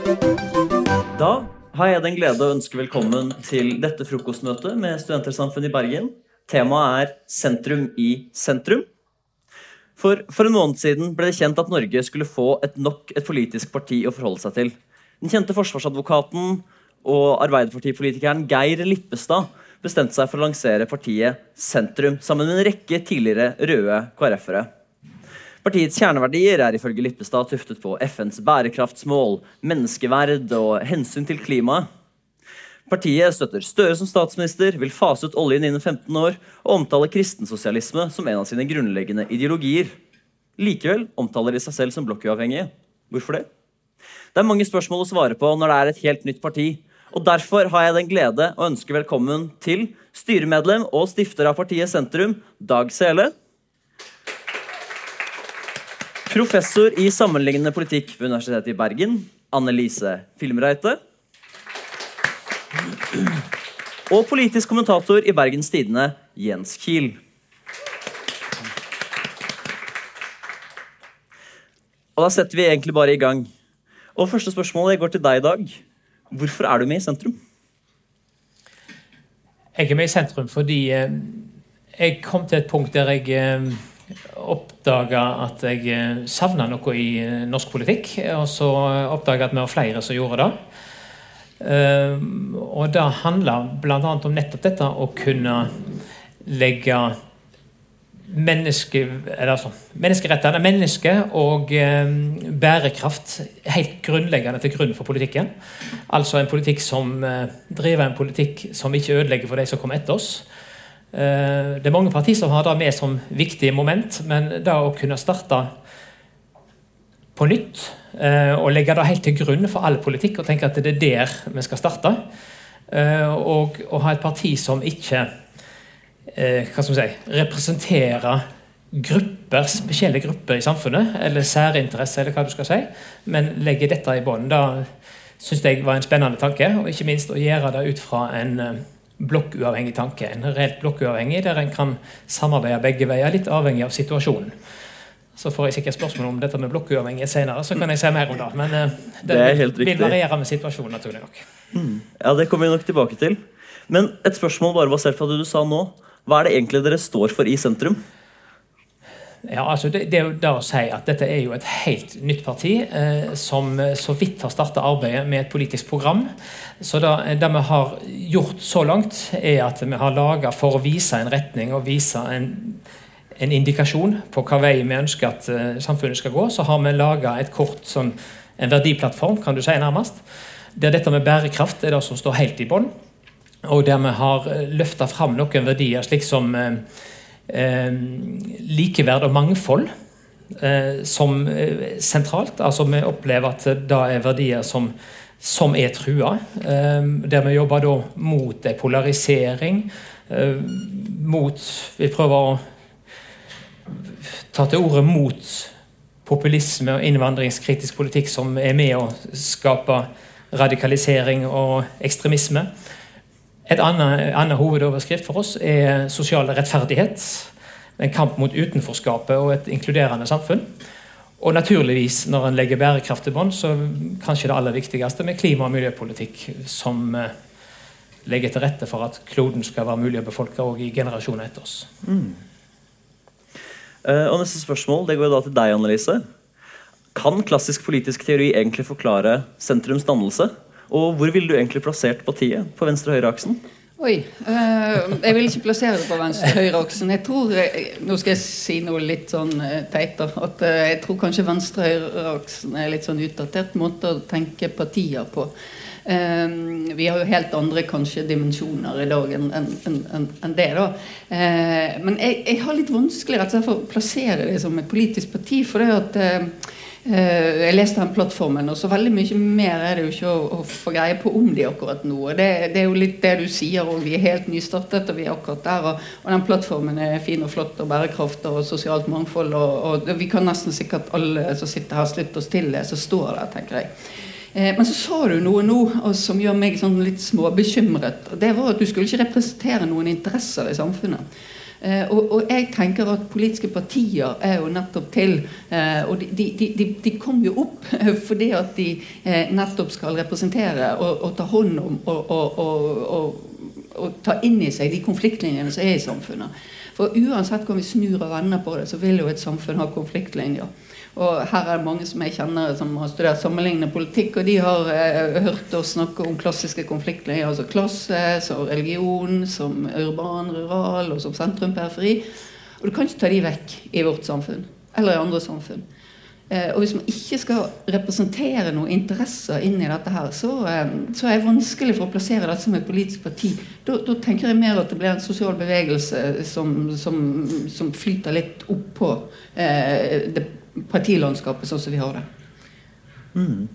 Da har jeg den glede å ønske velkommen til dette frokostmøtet med Studentersamfunnet i Bergen. Temaet er Sentrum i sentrum. For, for en måned siden ble det kjent at Norge skulle få et nok et politisk parti å forholde seg til. Den kjente forsvarsadvokaten og Arbeiderpartipolitikeren Geir Lippestad bestemte seg for å lansere partiet Sentrum sammen med en rekke tidligere røde KrF-ere. Partiets kjerneverdier er ifølge Lippestad tuftet på FNs bærekraftsmål, menneskeverd og hensyn til klimaet. Partiet støtter Støre som statsminister, vil fase ut oljen innen 15 år og omtaler kristensosialisme som en av sine grunnleggende ideologier. Likevel omtaler de seg selv som blokkuavhengige. Hvorfor det? Det er mange spørsmål å svare på når det er et helt nytt parti. Og Derfor har jeg den glede å ønske velkommen til styremedlem og stifter av partiet Sentrum, Dag Sele. Professor i sammenlignende politikk ved Universitetet i Bergen, Annelise Filmreite. Og politisk kommentator i Bergens Tidende, Jens Kiel. Og da setter vi egentlig bare i gang. Og første spørsmålet går til deg i dag. Hvorfor er du med i sentrum? Jeg er med i sentrum fordi eh, jeg kom til et punkt der jeg eh, oppdaga at jeg eh, savna noe i eh, norsk politikk. Og så oppdaga jeg at vi var flere som gjorde det. Eh, og det handla bl.a. om nettopp dette å kunne legge menneske, altså, menneskerettene, mennesket og eh, bærekraft helt grunnleggende til grunn for politikken. Altså en politikk som eh, driver en politikk som ikke ødelegger for de som kommer etter oss. Eh, det er mange partier som har det med som viktig moment, men det å kunne starte på nytt eh, og legge det helt til grunn for all politikk og tenke at det er der vi skal starte, eh, og å ha et parti som ikke hva skal vi si, representerer grupper, spesielle grupper i samfunnet, eller særinteresse, eller hva du skal si, men legger dette i bånn. Det syns jeg var en spennende tanke, og ikke minst å gjøre det ut fra en blokkuavhengig tanke. En reelt blokkuavhengig der en kan samarbeide begge veier, litt avhengig av situasjonen. Så får jeg sikkert spørsmål om dette med blokkuavhengighet senere, så kan jeg se mer om det. Men uh, det, det vil variere med situasjonen, naturlig nok. Mm. Ja, det kommer vi nok tilbake til. Men et spørsmål bare basert på det du sa nå. Hva er det egentlig dere står for i sentrum? Ja, altså det, det, er jo det å si at Dette er jo et helt nytt parti eh, som så vidt har starta arbeidet med et politisk program. Så da, Det vi har gjort så langt, er at vi har laga for å vise en retning og vise en, en indikasjon på hva vei vi ønsker at eh, samfunnet skal gå, så har vi laga et kort sånn, en verdiplattform, kan du si nærmest, der dette med bærekraft er det som står helt i bånn. Og der vi har eh, løfta fram noen verdier, slik som eh, likeverd og mangfold eh, som eh, sentralt. Altså Vi opplever at det er verdier som, som er trua. Eh, der vi jobber da mot en polarisering. Eh, mot Vi prøver å ta til orde mot populisme og innvandringskritisk politikk som er med å skape radikalisering og ekstremisme. Et annet, annet hovedoverskrift for oss er sosial rettferdighet. En kamp mot utenforskapet og et inkluderende samfunn. Og naturligvis, når en legger bærekraft til bånd, så kanskje det aller viktigste med klima- og miljøpolitikk som eh, legger til rette for at kloden skal være mulig å befolke òg i generasjoner etter oss. Mm. Uh, og Neste spørsmål det går da til deg, Annelise. Kan klassisk politisk teori egentlig forklare sentrums dannelse? Og hvor ville du egentlig plassert partiet? På venstre-høyre-aksen? Oi. Øh, jeg vil ikke plassere det på venstre-høyre-aksen. Jeg tror, jeg, Nå skal jeg si noe litt sånn teit. da, at Jeg tror kanskje venstre-høyre-aksen er litt sånn utdatert måte å tenke partier på. Um, vi har jo helt andre kanskje dimensjoner i dag enn en, en, en det. da uh, Men jeg, jeg, har litt vanskelig rett og slett for å plassere det som et politisk parti. For det at uh, Eh, jeg leste den plattformen, og så veldig mye mer er det jo ikke å, få greie på om de akkurat nå. Det, det, er jo litt det du sier, og vi er helt nystartet, og vi er akkurat der. Og, og den plattformen er fin og flott, og bærekraft og sosialt mangfold. Og, og vi kan nesten sikkert alle som sitter her, slutte oss til det som står der, tenker jeg. Eh, men så sa du noe nå som gjør meg sånn litt småbekymret. og Det var at du skulle ikke representere noen interesser i samfunnet. Eh, og, og, jeg tenker at politiske partier er jo nettopp til eh, Og de, de, de, de kommer jo opp fordi at de eh, nettopp skal representere og, og ta hånd om og, og, ta inn i seg de konfliktlinjene som er i samfunnet. For uansett hvordan vi snur og vender på det, så vil jo et samfunn ha konfliktlinjer. Og her er det mange som jeg kjenner som har studert sammenlignende politikk, og de har eh, hørt oss snakke om klassiske konflikter, altså klasse, som religion, som urban, rural, og som sentrum-periferi. Og du kan ikke ta de vekk i vårt samfunn, eller i andre samfunn. Eh, og hvis man ikke skal representere noen interesser inn i dette her, så, eh, så er det vanskelig for å plassere dette som et politisk parti. Da, da, tenker jeg mer at det blir en sosial bevegelse som, som, som flyter litt oppå eh, det partilandskapet sånn som vi har det. Mm.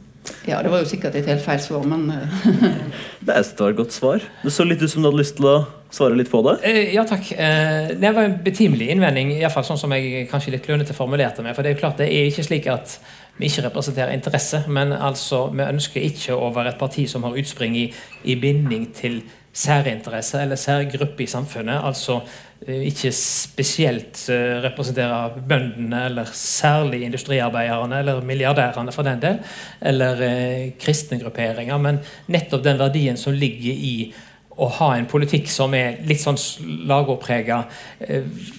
Ja, det var jo sikkert et helt feil svar, men eh, Det var et godt svar. Det så litt ut som du hadde lyst til å svare litt på det? Eh, ja takk. Eh, det var en betimelig innvending, iallfall sånn som jeg kanskje litt klønete formulerte meg. For det er jo klart det er ikke slik at vi ikke representerer interesse, men altså vi ønsker ikke å være et parti som har utspring i, i binding til særinteresse eller særgruppe i samfunnet. Altså eh, ikke spesielt eh, representere bøndene eller særlig industriarbeiderne eller milliardærene for den del, eller eh, kristne grupperinger, men nettopp den verdien som ligger i å ha en politikk som er litt sånn slagordprega,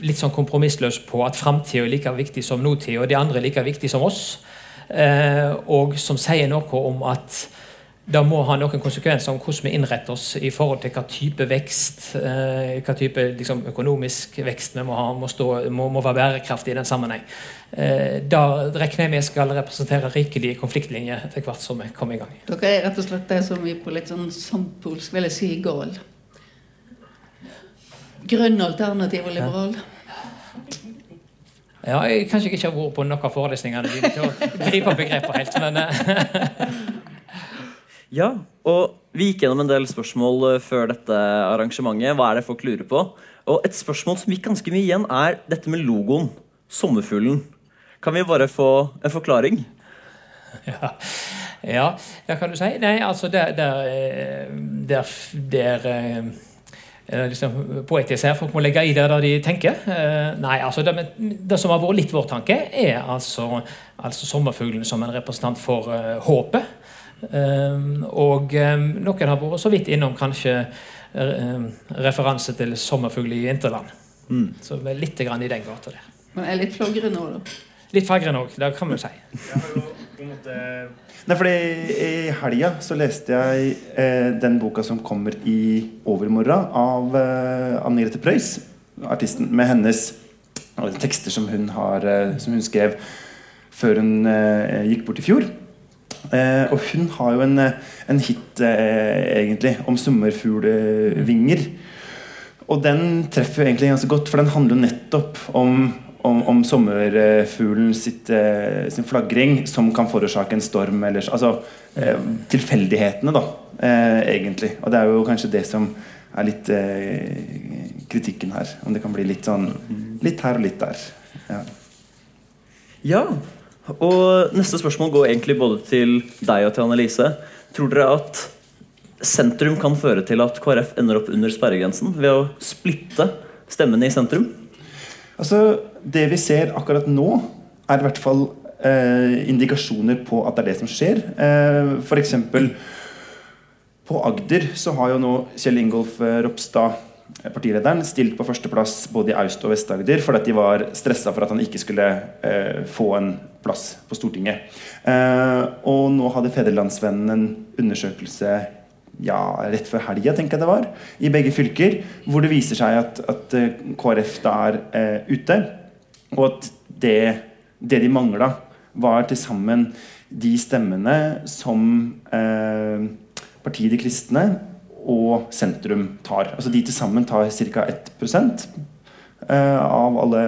litt sånn kompromissløs på at framtida er like viktig som nåtida, og de andre er like viktig som oss, og som sier noe om at det må ha noen konsekvenser om hvordan vi innretter oss i forhold til hva type vekst, eh, hva type liksom, økonomisk vekst vi må ha, må, stå, må, må være bærekraftig i den sammenheng. Eh, da regner jeg med skal representere rikelige konfliktlinjer etter hvert som vi kommer i gang. Dere er rett og slett det som vi på litt sånn sandpolsk vil si gål. Grønn alternativ og liberal. Ja, jeg kanskje ikke har vært på noen av forelesningene til å gripe begrepet helt, men eh, Ja, og vi gikk gjennom en del spørsmål eh, før dette arrangementet. Hva er det folk lurer på? Og et spørsmål som gikk ganske mye igjen, er dette med logoen. Sommerfuglen. Kan vi bare få en forklaring? Ja, ja det kan du si. Nei, altså der, der, eh, der, der eh, liksom, poetisk her. Folk må legge i det der de tenker. nei, altså det, det, som har vært litt vår tanke, er altså, altså sommerfuglen som en representant for håpet. Ehm, og ehm, noen har vært så vidt innom kanskje ehm, referanse til sommerfugl i vinterland. Mm. Så vi er litt grann i den gata der. Men er litt flagrende nå, da? Litt flagrende nå, det kan vi si. Nei, fordi I helga så leste jeg eh, den boka som kommer i overmorgen, av eh, Anne Grete Preus, artisten, med hennes tekster som hun, har, eh, som hun skrev før hun eh, gikk bort i fjor. Eh, og hun har jo en, eh, en hit, eh, egentlig, om sommerfuglvinger. Og den treffer jo egentlig ganske godt, for den handler nettopp om, om, om sommerfuglen sitt, eh, sin flagring, som kan forårsake en storm. Eller, altså eh, tilfeldighetene, da, eh, egentlig. Og det er jo kanskje det som er litt kritikken her. Om det kan bli litt sånn litt her og litt der. Ja. ja. Og neste spørsmål går egentlig både til deg og til Annelise. Tror dere at sentrum kan føre til at KrF ender opp under sperregrensen ved å splitte stemmene i sentrum? Altså, Det vi ser akkurat nå, er i hvert fall eh, indikasjoner på at det er det som skjer. Eh, F.eks. på Agder så har jo nå Kjell Ingolf eh, Ropstad partilederen stilt på førsteplass både i Aust- og Vest-Agder fordi de var stressa for at han ikke skulle eh, få en plass på Stortinget. Eh, og nå hadde Federlandsvennen en undersøkelse ja, rett før helga, tenker jeg det var, i begge fylker, hvor det viser seg at, at eh, KrF da er eh, ute, og at det, det de mangla, var til sammen de stemmene som eh, partiet De Kristne og sentrum tar. Altså De til sammen tar ca. 1 eh, av alle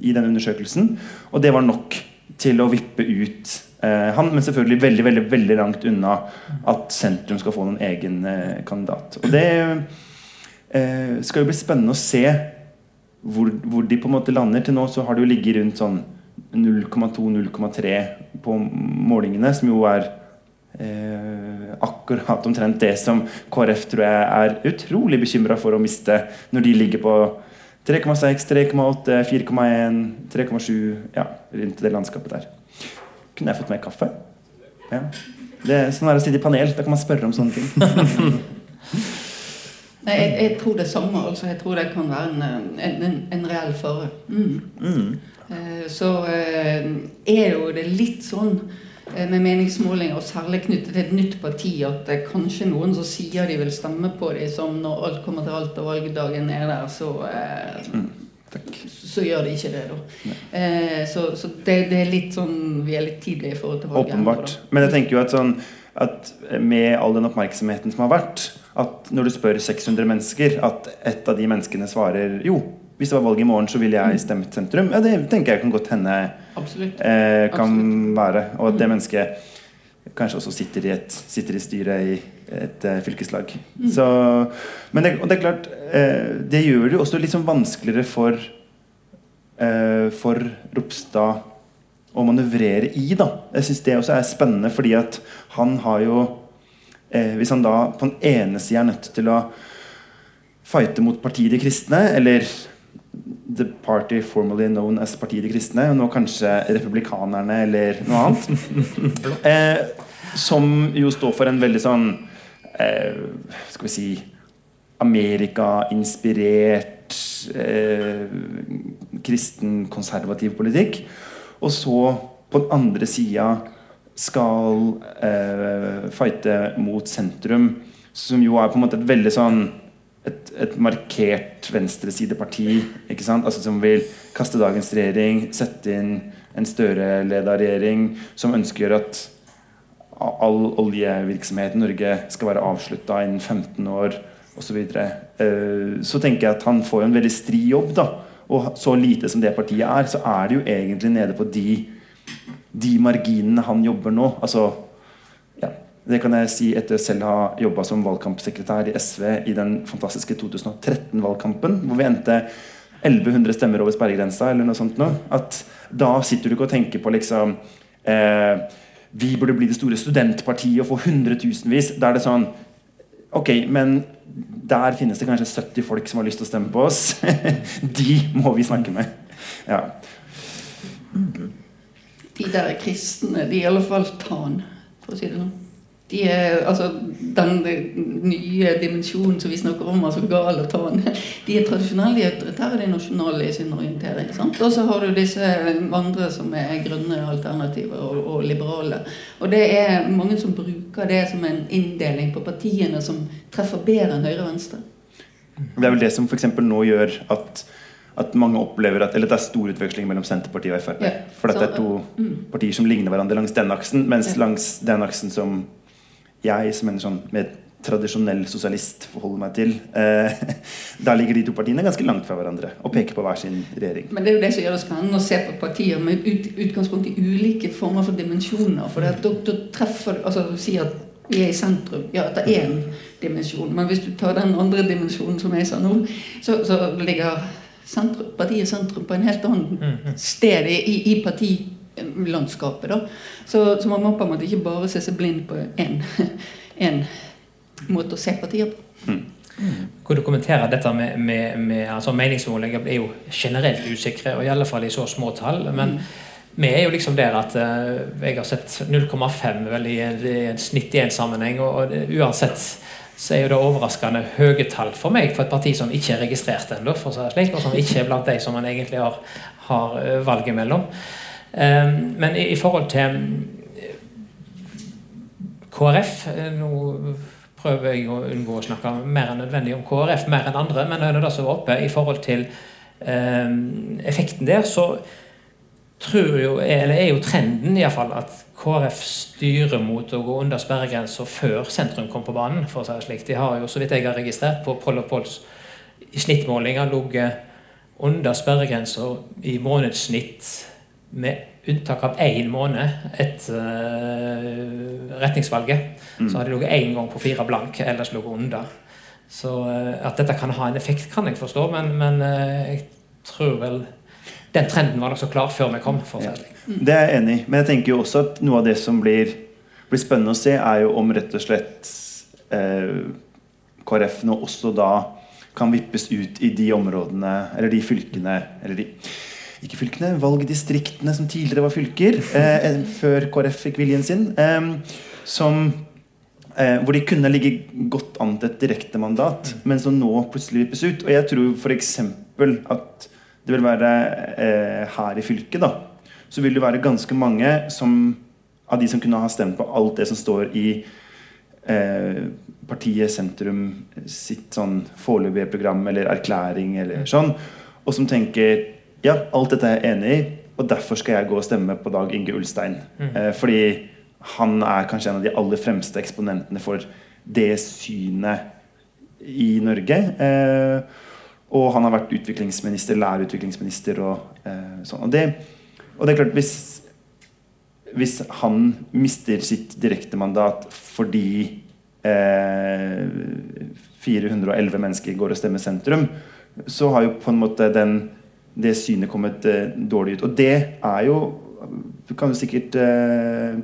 i denne undersøkelsen. Og det var nok til å vippe ut eh, han, men selvfølgelig veldig veldig, veldig langt unna at sentrum skal få noen egen eh, kandidat. Og det skal jo bli spennende å se hvor, hvor, de på en måte lander. Til nå så har det jo ligget rundt sånn 0,2-0,3 på målingene, som jo er eh, akkurat omtrent det som KrF tror jeg er utrolig bekymra for å miste når de ligger på 3,6, 3,8, 4,1, 3,7 Ja, rundt det landskapet der. Kunne jeg fått mer kaffe? Ja. Det er sånn er det å sitte i panel. Da kan man spørre om sånne ting. Nei, jeg, jeg tror det er samme. Altså. Jeg tror det kan være en, en, en, en reell fare. Mm. Mm. Eh, Så eh, er jo det litt sånn med meningsmålinger, og særlig knyttet til et nytt parti, at det er kanskje noen som sier de vil stemme på dem, som når alt kommer til alt og valgdagen er der, så eh, så gjør de ikke det, da. Eh, så så det, det er litt sånn Vi er litt tidlig i forhold til valget. Åpenbart. Men jeg tenker jo at, sånn, at med all den oppmerksomheten som har vært, at når du spør 600 mennesker, at et av de menneskene svarer jo, hvis det var valg i morgen, så ville jeg stemt sentrum. Ja, Det tenker jeg kan godt hende Absolutt. eh, kan Absolutt. være. Og at det mennesket kanskje også sitter i, et, sitter i styret i et eh, fylkeslag. Så, men det, det er klart, eh, det gjør det jo også litt sånn vanskeligere for, eh, for Ropstad å manøvrere i. da. Jeg syns det også er spennende, fordi at han har jo eh, Hvis han da på den ene sida er nødt til å fighte mot partiet De kristne, eller The Party formerly known as Partiet De kristne, og nå kanskje Republikanerne eller noe annet. eh, som jo står for en veldig sånn eh, Skal vi si Amerika-inspirert eh, kristen konservativ politikk. Og så på den andre sida skal eh, fighte mot sentrum, som jo er på en måte et veldig sånn et, et markert venstresideparti ikke sant? Altså, som vil kaste dagens regjering, sette inn en Støre-leda regjering som ønsker at all oljevirksomhet i Norge skal være avslutta innen 15 år osv. Så, videre. Eh, så tenker jeg at han får en veldig stri jobb. da Og så lite som det partiet er, så er det jo egentlig nede på de, de marginene han jobber nå. Altså Det kan jeg si etter selv å ha jobba som valgkampsekretær i SV i den fantastiske 2013-valgkampen, hvor vi endte 1100 stemmer over sperregrensa, eller noe sånt noe. At da sitter du ikke og tenker på liksom eh, Vi burde bli det store studentpartiet og få hundretusenvis. Da er det sånn Ok, men der finnes det kanskje 70 folk som har lyst til å stemme på oss. De må vi snakke med. Ja. De der kristne, de i alle fall tan, for å si det sånn. De er, altså, Den nye dimensjonen som vi snakker om, altså gal og tan, de er tradisjonelle, de er autoritære, de er nasjonale i sin orientering. sant? Og så har du disse andre som er grønne alternativer og, og liberale. Og det er mange som bruker det som en inndeling på partiene som treffer bedre enn høyre og venstre. Det er vel det som eksempel nå gjør at, at mange opplever at Eller det er stor utveksling mellom Senterpartiet og Frp. Ja, For dette er to mm. partier som ligner hverandre langs den aksen, mens Ja. langs den aksen som jeg som en sånn mer tradisjonell sosialist forholder meg til, eh, da ligger de to partiene ganske langt fra hverandre og peker på hver sin regjering. Men det er jo det som gjør det spennende å se på partier med ut, utgangspunkt i ulike former for dimensjoner. For det, da, da treffer altså, du sier at vi er i sentrum. Ja, det er én dimensjon. Men hvis du tar den andre dimensjonen som jeg sa nå, så, så ligger sentrum, partiet sentrum på en helt annen sted i, i, i partilandskapet. Da. Så, så man må på en måte ikke bare se seg blind på én måte å se partier på. Hvor du kommenterer dette med, med, med altså meningsmålinger er jo generelt usikre, og i alle fall i så små tall. Men vi er jo liksom der at eh, jeg har sett 0,5 vel i en, i snitt i en sammenheng. Og, og uansett så er jo det overraskende høye tall for meg for et parti som ikke er registrert ennå, og som ikke er blant de som man egentlig har, har eh, valget mellom. Eh, men i, forhold til eh, KrF eh, Nå prøver jeg å unngå å snakke mer enn nødvendig om KrF, mer enn andre, men når det så var oppe i forhold til eh, effekten der, så tror jo, eller er jo trenden i fall at KrF styrer mot å gå under sperregrensa før sentrum kom på banen. for å si det slik. De har jo, så vidt jeg har registrert, på Poll og Polls i snittmålinger ligget under sperregrensa i månedssnitt med unntak av én måned etter uh, retningsvalget. Så har de ligget én gang på fire blank, ellers ligget under. Så uh, at dette kan ha en effekt, kan jeg forstå, men, men uh, jeg tror vel den trenden var nokså klar før vi kom. å det. Er jeg enig i. Men jeg tenker jo også at noe av det som blir, blir spennende å se, er jo om rett og slett eh, KrF nå også da kan vippes ut i de områdene eller de fylkene eller de ikke fylkene, valgdistriktene som tidligere var fylker, eh, før KrF fikk viljen sin. Eh, som, eh, hvor de kunne ligge godt an til et direktemandat, men som nå plutselig vippes ut. Og jeg tror f.eks. at det vil være eh, her i fylket, da, så vil det være ganske mange som, av de som kunne ha stemt på alt det som står i eh, partiet Sentrum sitt sånn foreløpige program eller erklæring eller sånn, og som tenker ja, alt dette er jeg enig i, og derfor skal jeg gå og stemme på Dag Inge Ulstein. Mm. Eh, fordi han er kanskje en av de aller fremste eksponentene for det synet i Norge. Eh, og han har vært utviklingsminister, lærerutviklingsminister og eh, sånn. Og det, og det, er klart, hvis, hvis han mister sitt direktemandat fordi 411 eh, mennesker går og stemmer sentrum, så har jo på en måte den det synet kommet eh, dårlig ut. Og det er jo Du kan jo sikkert eh,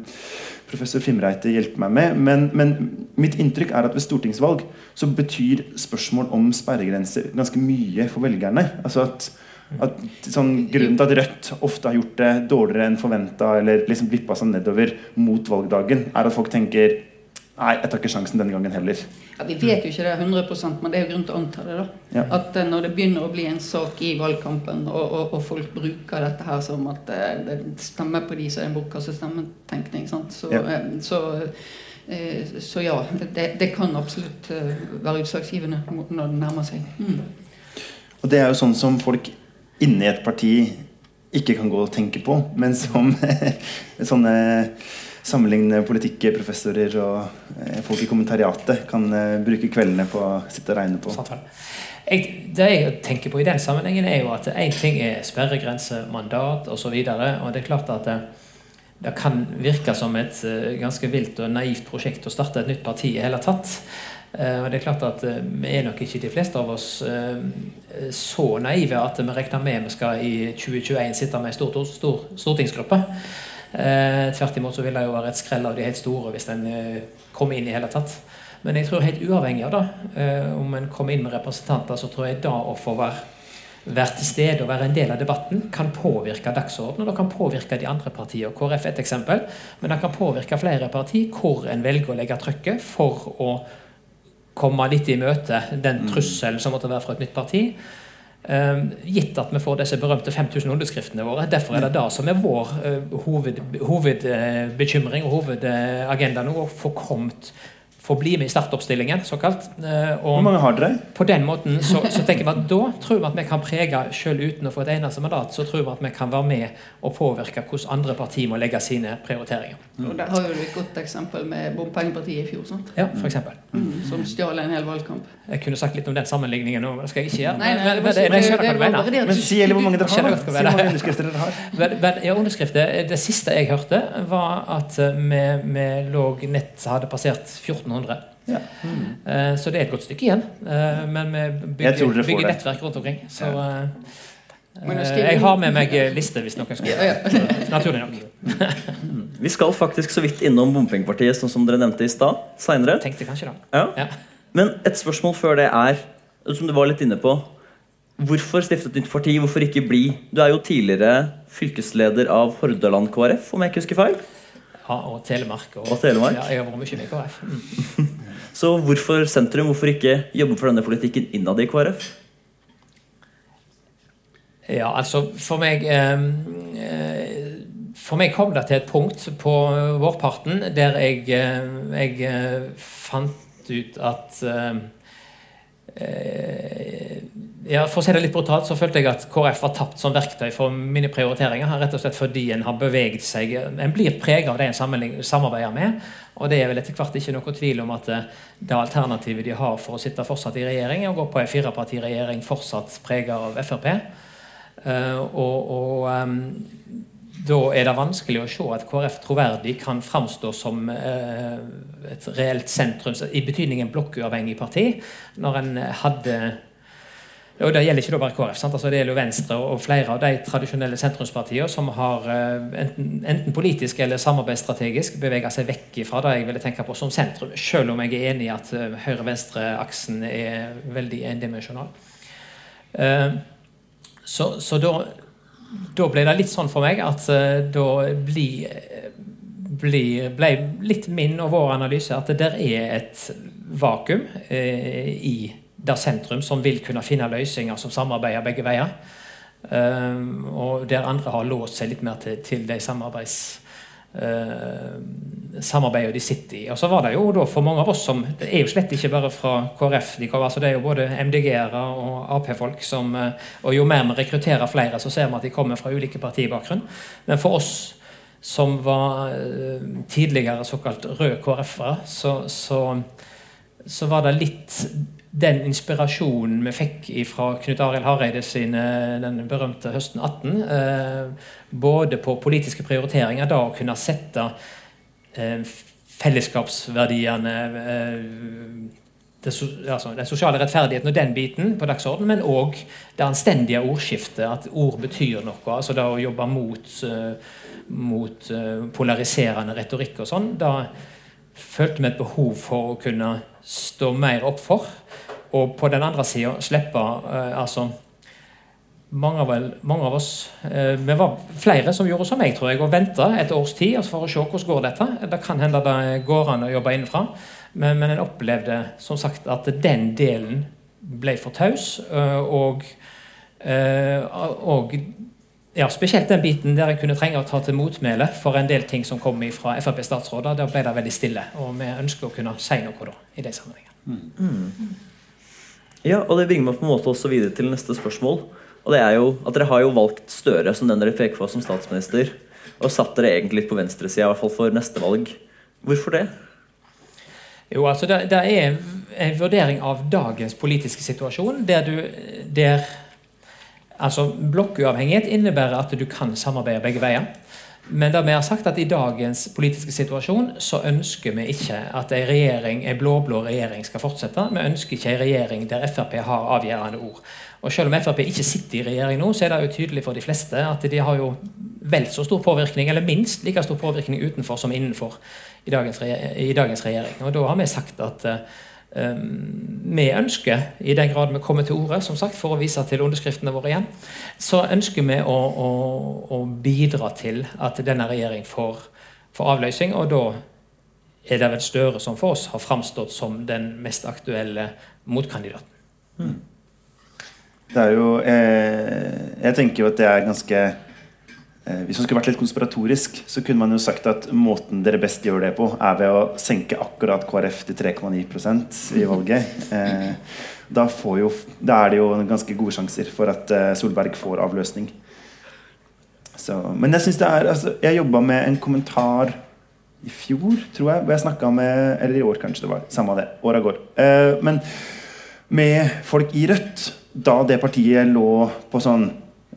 professor Fimreite hjelpe meg med, men, men, mitt inntrykk er at ved stortingsvalg så betyr spørsmål om sperregrenser ganske mye for velgerne. Altså at, at sånn, Grunnen til at Rødt ofte har gjort det dårligere enn forventa, eller liksom vippa seg nedover mot valgdagen, er at folk tenker Nei, jeg tar ikke sjansen denne gangen heller. Ja, Vi vet jo ikke det 100% men det er jo grunn til å anta det. da. Ja. At uh, Når det begynner å bli en sak i valgkampen, og, og, og folk bruker dette her som at uh, det stemmer på de som er en bortkastet-stemmetenkning, så, ja. Uh, så, så, ja, det, det, kan absolutt være utslagsgivende når det nærmer seg. Mm. Og det er jo sånn som folk inni et parti ikke kan gå og tenke på, men som sånne sammenligne politikkprofessorer og eh, folk i kommentariatet kan eh, bruke kveldene på å sitte og regne på. Jeg, det jeg tenker på i den sammenhengen, er jo at én ting er sperregrense, mandat osv. Og, og det er klart at det, det, kan virke som et ganske vilt og naivt prosjekt å starte et nytt parti i hele tatt. Og det er klart at Vi er nok ikke de fleste av oss så naive at vi regner med vi skal i 2021 sitte med en stor, stor stortingsgruppe. Eh, tvert imot så vil det jo være et skrell av de helt store hvis en eh, kommer inn i hele tatt. Men jeg tror helt uavhengig av det, eh, om en kommer inn med representanter, så tror jeg da å få være, være til stede og være en del av debatten kan påvirke dagsordenen. Og det kan påvirke de andre partiene. KrF er et eksempel, men det kan påvirke flere partier hvor en velger å legge trykket for å komme litt i møte den mm. trusselen som måtte være fra et nytt parti. Um, gitt at vi får disse berømte 5000 underskriftene våre. Derfor er det det som er vår uh, hovedbekymring uh, og hovedagenda nå. Å få kommet få bli med i startoppstillingen, såkalt. Eh, og Hvor mange har dere? På den måten så, så, tenker vi at da tror vi at vi kan prege, selv uten å få et eneste mandat, så tror vi at vi kan være med og påvirke hvordan andre partier må legge sine prioriteringer. Mm. Og Der har jo et godt eksempel med bompengepartiet i fjor. sant? Ja, for eksempel. Mm. Som stjal en hel valgkamp. Jeg kunne sagt litt om den sammenligningen nå, det skal jeg ikke gjøre. Nei, nei, men, men, jeg skjønner hva du mener. Men si hvor mange dere har. Si hvor mange underskrifter dere har. Men, men, ja, underskrifter, Det siste jeg hørte, var at vi, vi lå nett hadde passert 1400. Ja. Mm. Så det er et godt stykke igjen. Eh, men vi bygger, bygger nettverk rundt omkring. Så ja. Eh, jeg har med meg liste hvis noen skulle ja, Naturlig nok. vi skal faktisk så vidt innom bompengepartiet, sånn som dere nevnte i stad. Seinere. Ja. Men et spørsmål før det er, som du var litt inne på Hvorfor stifte et nytt parti? Hvorfor ikke bli Du er jo tidligere fylkesleder av Hordaland KrF, om jeg ikke husker feil? Ja, og Telemark. Og, og Telemark. Ja, jeg har vært mye med KrF. Mm. Så hvorfor sentrum? Hvorfor ikke jobbe for denne politikken innad i KrF? Ja, altså for meg eh, For meg kom det til et punkt på vårparten der jeg, eh, jeg eh, fant ut at ja, For å si det litt brutalt, så følte jeg at KrF var tapt som verktøy for mine prioriteringer. Rett og slett fordi en har beveget seg En blir preget av det en samarbeider med. Og det er vel etter hvert ikke noe tvil om at eh, det alternativet de har for å sitte fortsatt i regjering, er å gå på en firepartiregjering fortsatt preget av Frp. Uh, og, og um, da er det vanskelig å se at KrF troverdig kan framstå som uh, et reelt sentrum, i betydningen blokkuavhengig parti, når en hadde og Det gjelder ikke bare KrF. Altså det gjelder Venstre og flere av de tradisjonelle sentrumspartiene som har enten, enten, politisk eller samarbeidsstrategisk beveget seg vekk fra det jeg ville tenke på som sentrum, selv om jeg er enig i at høyre-venstre-aksen er veldig endimensjonal. Så, så da, da, ble det litt sånn for meg at da blir blir, ble litt min og vår analyse at det der er et vakuum eh, i det sentrum som vil kunne finne løsninger som samarbeider begge veier. Um, og der andre har låst seg litt mer til, til de samarbeids uh, samarbeidene de sitter i. Og så var det jo da for mange av oss som Det er jo slett ikke bare fra KrF. De kommer, altså det er jo både MDG-ere og Ap-folk som Og jo mer vi rekrutterer flere, så ser vi at de kommer fra ulike partibakgrunn. Men for oss som var eh, tidligere såkalt røde KrF-ere, så, så, så, var det litt den inspirasjonen vi fikk fra Knut Arild Hareide sine den berømte høsten 18, eh, både på politiske prioriteringer, da å kunne sette eh, fellesskapsverdiene eh, det, altså, den sosiale rettferdigheten og den biten på dagsordenen, men òg det anstendige ordskiftet, at ord betyr noe. altså det å jobbe mot mot polariserende retorikk og sånn. Da følte vi et behov for å kunne stå mer opp for. Og på den andre sida slippe uh, altså mange av, mange av, oss uh, Vi var flere som gjorde som meg, tror jeg, og venta et års tid altså for å se hvordan går dette. Det kan hende det går an å jobbe innenfra, men, men en opplevde som sagt at den delen ble for taus. og, og ja, Spesielt den biten der jeg kunne trenge å ta til motmæle for en del ting som kom fra Frp-statsråder. Der ble det veldig stille. Og vi ønsker å kunne si noe da, i de sammenhengene. Mm. Ja, og det bringer meg på en måte også videre til neste spørsmål. Og det er jo at Dere har jo valgt Støre som den dere peker på som statsminister. Og satt dere egentlig litt på venstresida, i hvert fall for neste valg. Hvorfor det? Jo, altså det, det er en vurdering av dagens politiske situasjon, der, du, der Altså, Blokkuavhengighet innebærer at du kan samarbeide begge veier. Men da vi har sagt at i dagens politiske situasjon så ønsker vi ikke at en regjering, ei blå-blå regjering skal fortsette. Vi ønsker ikke en regjering der Frp har avgjørende ord. Og Selv om Frp ikke sitter i regjering nå, så er det jo tydelig for de fleste at de har jo vel så stor påvirkning, eller minst like stor påvirkning utenfor som innenfor i dagens, i dagens regjering. Og Da har vi sagt at Ehm, vi ønsker, i den grad vi kommer til ordet, som sagt, for å vise til underskriftene våre igjen, så ønsker vi å, å, å bidra til at denne regjeringen får, får, avløsning. Og da er det vel Støre som for oss har framstått som den mest aktuelle motkandidaten. Mm. Det er jo eh, Jeg tenker jo at det er ganske hvis man skulle vært litt konspiratorisk, så kunne man jo sagt at måten dere best gjør det på, er ved å senke akkurat KrF til 3,9% i valget. Eh, da, jo, da, er det jo ganske gode sjanser for at eh, Solberg får avløsning. Så, men jeg synes det er altså, Jeg jobba med en kommentar i fjor, tror jeg, hvor jeg snakka med Eller i år, kanskje det var. Samme det. Åra går. men med folk i Rødt, da det partiet lå på sånn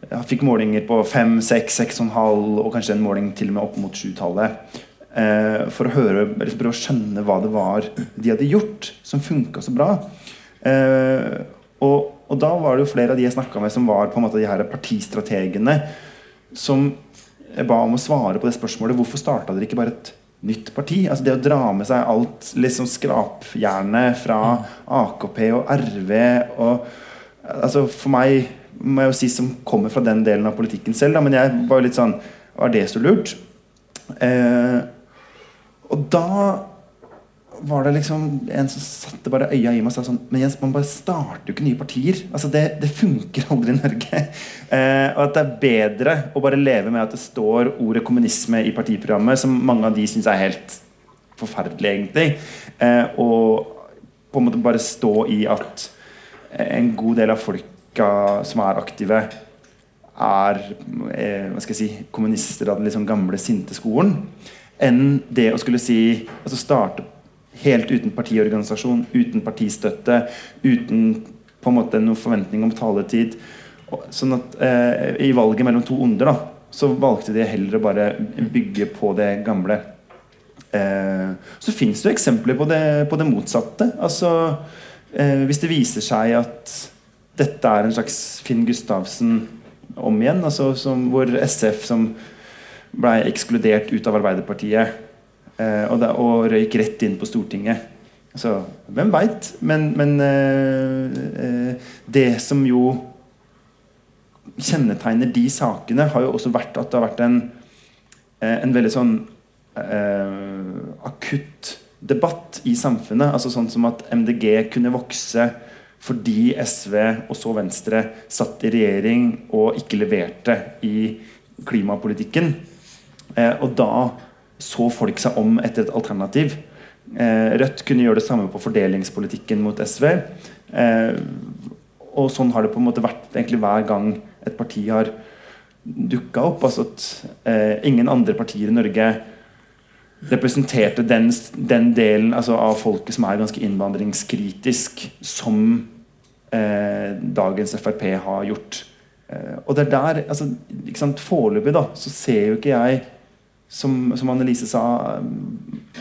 jeg fikk målinger på 5, 6, 6,5 og kanskje en måling til og med opp mot 7-tallet. Eh, for å høre, liksom prøve å skjønne hva det var de hadde gjort som funka så bra. Eh, og, og, da var det jo flere av de jeg snakka med, som var på en måte de her partistrategene, som jeg ba om å svare på det spørsmålet hvorfor starta dere ikke bare et nytt parti? Altså Det å dra med seg alt liksom skrapjernet fra AKP og RV og altså For meg må jeg jo si, som kommer fra den delen av politikken selv. Da, men jeg var jo litt sånn Var det så lurt? Eh, og da var det liksom en som satte bare øya i meg og sa sånn Men Jens, man bare starter jo ikke nye partier. Altså Det, det funker aldri i Norge. Eh, og at det er bedre å bare leve med at det står ordet kommunisme i partiprogrammet, som mange av de syns er helt forferdelig, egentlig. Eh, og på en måte bare stå i at en god del av folk folka som er aktive, er eh, hva skal jeg si, kommunister av den liksom gamle, sinte skolen, enn det å skulle si altså starte helt uten partiorganisasjon, uten partistøtte, uten på en måte noen forventning om taletid. Sånn at eh, I valget mellom to onder da, så valgte de heller å bare bygge på det gamle. Eh, så fins det eksempler på det, på det motsatte. Altså, eh, hvis det viser seg at dette er en slags Finn Gustavsen om igjen. Altså som, hvor SF som ble ekskludert ut av Arbeiderpartiet eh, og, da, og, røyk rett inn på Stortinget. Altså, hvem veit? Men, men eh, eh, det som jo kjennetegner de sakene, har jo også vært at det har vært en, eh, en veldig sånn eh, akutt debatt i samfunnet. altså Sånn som at MDG kunne vokse fordi SV og så Venstre satt i regjering og ikke leverte i klimapolitikken. Eh, og da så folk seg om etter et alternativ. Eh, Rødt kunne gjøre det samme på fordelingspolitikken mot SV. Eh, og sånn har det på en måte vært egentlig hver gang et parti har dukka opp. altså at Ingen andre partier i Norge representerte den, den delen altså, av folket som er ganske innvandringskritisk, som eh, dagens Frp har gjort. Eh, og det er der altså, Foreløpig så ser jo ikke jeg, som, som Annelise sa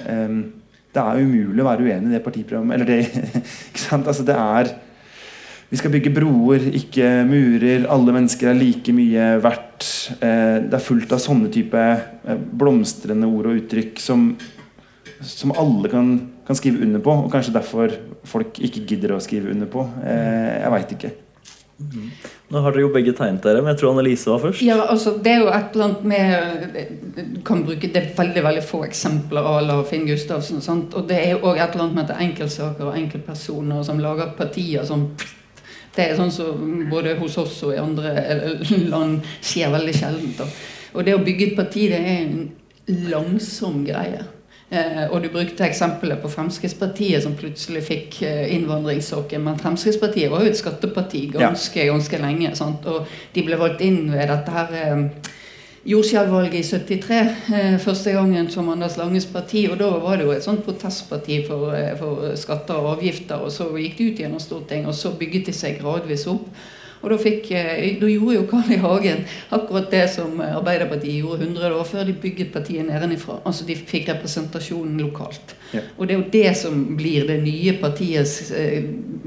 eh, Det er umulig å være uenig i det partiprogrammet. Eller det, ikke sant? Altså, det er vi skal bygge broer, ikke murer. Alle mennesker er like mye verdt. Eh, det er fullt av sånne type eh, blomstrende ord og uttrykk som, som alle kan, kan, skrive under på. Og kanskje derfor folk ikke gidder å skrive under på. Eh, jeg veit ikke. Mm. Nå har dere jo begge tegnet dere, men jeg tror Annelise var først. Ja, altså Det er jo et eller annet med Du kan bruke det veldig veldig få eksempler av Finn Gustavsen. Sant? Og det er jo òg et eller annet med at det er enkeltsaker og enkeltpersoner som lager partier som det er sånn som både hos oss og i andre land skjer veldig sjeldent. Og det å bygge et parti, det er en langsom greie. Eh, og du brukte eksempelet på Fremskrittspartiet, som plutselig fikk eh, innvandringssaken. Men Fremskrittspartiet var jo et skatteparti ganske, ganske lenge. Sant? Og de ble valgt inn ved dette her eh, jordskjelvvalget i 73. Eh, første gangen som Anders Langes parti. Og da var det jo et sånt protestparti for, eh, for skatter og avgifter. Og så gikk det ut gjennom Stortinget, og så bygget de seg gradvis opp. Og da, fikk, eh, da gjorde jo Carl I. Hagen akkurat det som Arbeiderpartiet gjorde 100 år før de bygget partiet nedenifra. Altså de fikk representasjonen lokalt. Ja. Og det er jo det som blir det nye partiets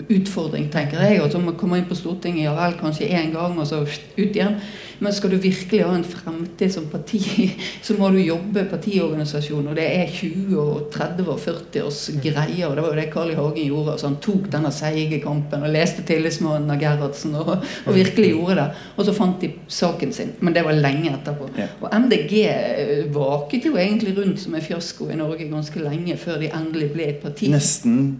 utfordring, tenker jeg. Og så må man komme inn på Stortinget ja vel, kanskje én gang, og så ut igjen. Men skal du virkelig ha en fremtid som parti, så må du jobbe partiorganisasjon. Og det er 20 og 30 og 40 års greier. Og det var jo det Carl I. Hagen gjorde. Altså, han tok denne seige kampen og leste tillitsmannen av Gerhardsen og, og, virkelig gjorde det. Og så fant de saken sin. Men det var lenge etterpå. Og MDG eh, vaket jo egentlig rundt som en fiasko i Norge ganske lenge før de endelig ble et parti. Nesten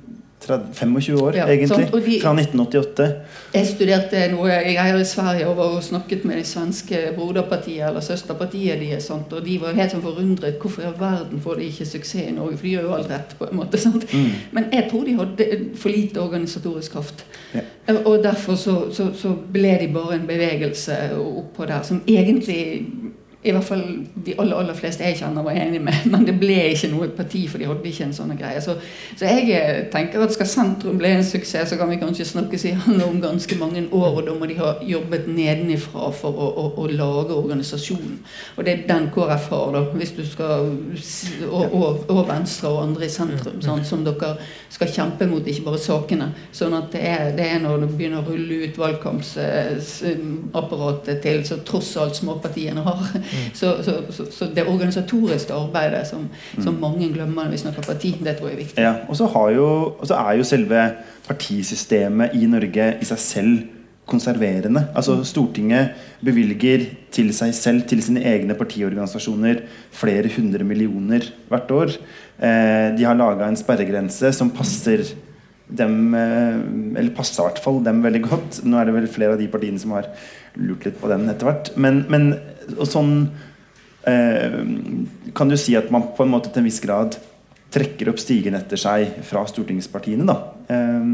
25 år, ja, egentlig. De, fra 1988. Jeg studerte noe Jeg er i Sverige og var og snakket med de svenske broderpartiet eller søsterpartiet deres. Og de var helt sånn forundret. Hvorfor i all verden får de ikke suksess i Norge? For de gjør jo alt rett. på en måte, mm. Men jeg tror de hadde for lite organisatorisk kraft. Ja. Og derfor så, så, så, ble de bare en bevegelse oppå der som egentlig i hvert fall de aller aller fleste jeg kjenner, var enig med. Men det ble ikke noe parti, for de hadde ikke en sånn greie. Så, så, jeg eh, tenker at skal sentrum bli en suksess, så kan vi kanskje snakkes igjen om ganske mange år. Og da må de ha jobbet nedenifra for å, å, å lage organisasjonen. Og det er den KrF har, da. Hvis du skal og, og, og Venstre og andre i sentrum, sånn, som dere skal kjempe mot, ikke bare sakene. Sånn at det er, det er når du begynner å rulle ut valgkampsapparatet til så tross alt småpartiene har. Mm. Så, så, så, så, det organisatoriske arbeidet som, som, mm. mange glemmer når vi snakker parti, det tror jeg er viktig. Ja, og så er jo selve partisystemet i Norge i seg selv konserverende. Altså Stortinget bevilger til seg selv, til sine egne partiorganisasjoner, flere hundre millioner hvert år. Eh, de har laga en sperregrense som passer dem eh, Eller passer i hvert fall dem veldig godt. Nå er det vel flere av de partiene som har lurt litt på den etter hvert. Men, men og sånn eh, kan du si at man på en måte til en viss grad trekker opp stigen etter seg fra stortingspartiene. da eh,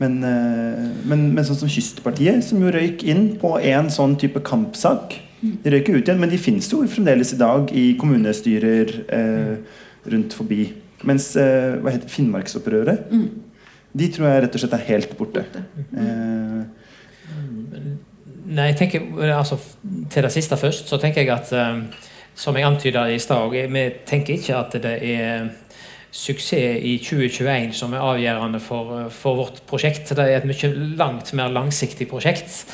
men, eh, men, men, sånn som Kystpartiet, som jo røyk inn på en sånn type kampsak De røyker ut igjen, men de finnes jo fremdeles i dag i kommunestyrer. Eh, rundt forbi. Mens eh, hva heter Finnmarksopprøret? Mm. De tror jeg rett og slett er helt borte. Eh. Nei, jeg tenker, altså, Til det siste først, så tenker jeg at um, Som jeg antyda i stad, vi tenker ikke at det er suksess i 2021 som er avgjørende for, for vårt prosjekt. Det er et mye langt mer langsiktig prosjekt.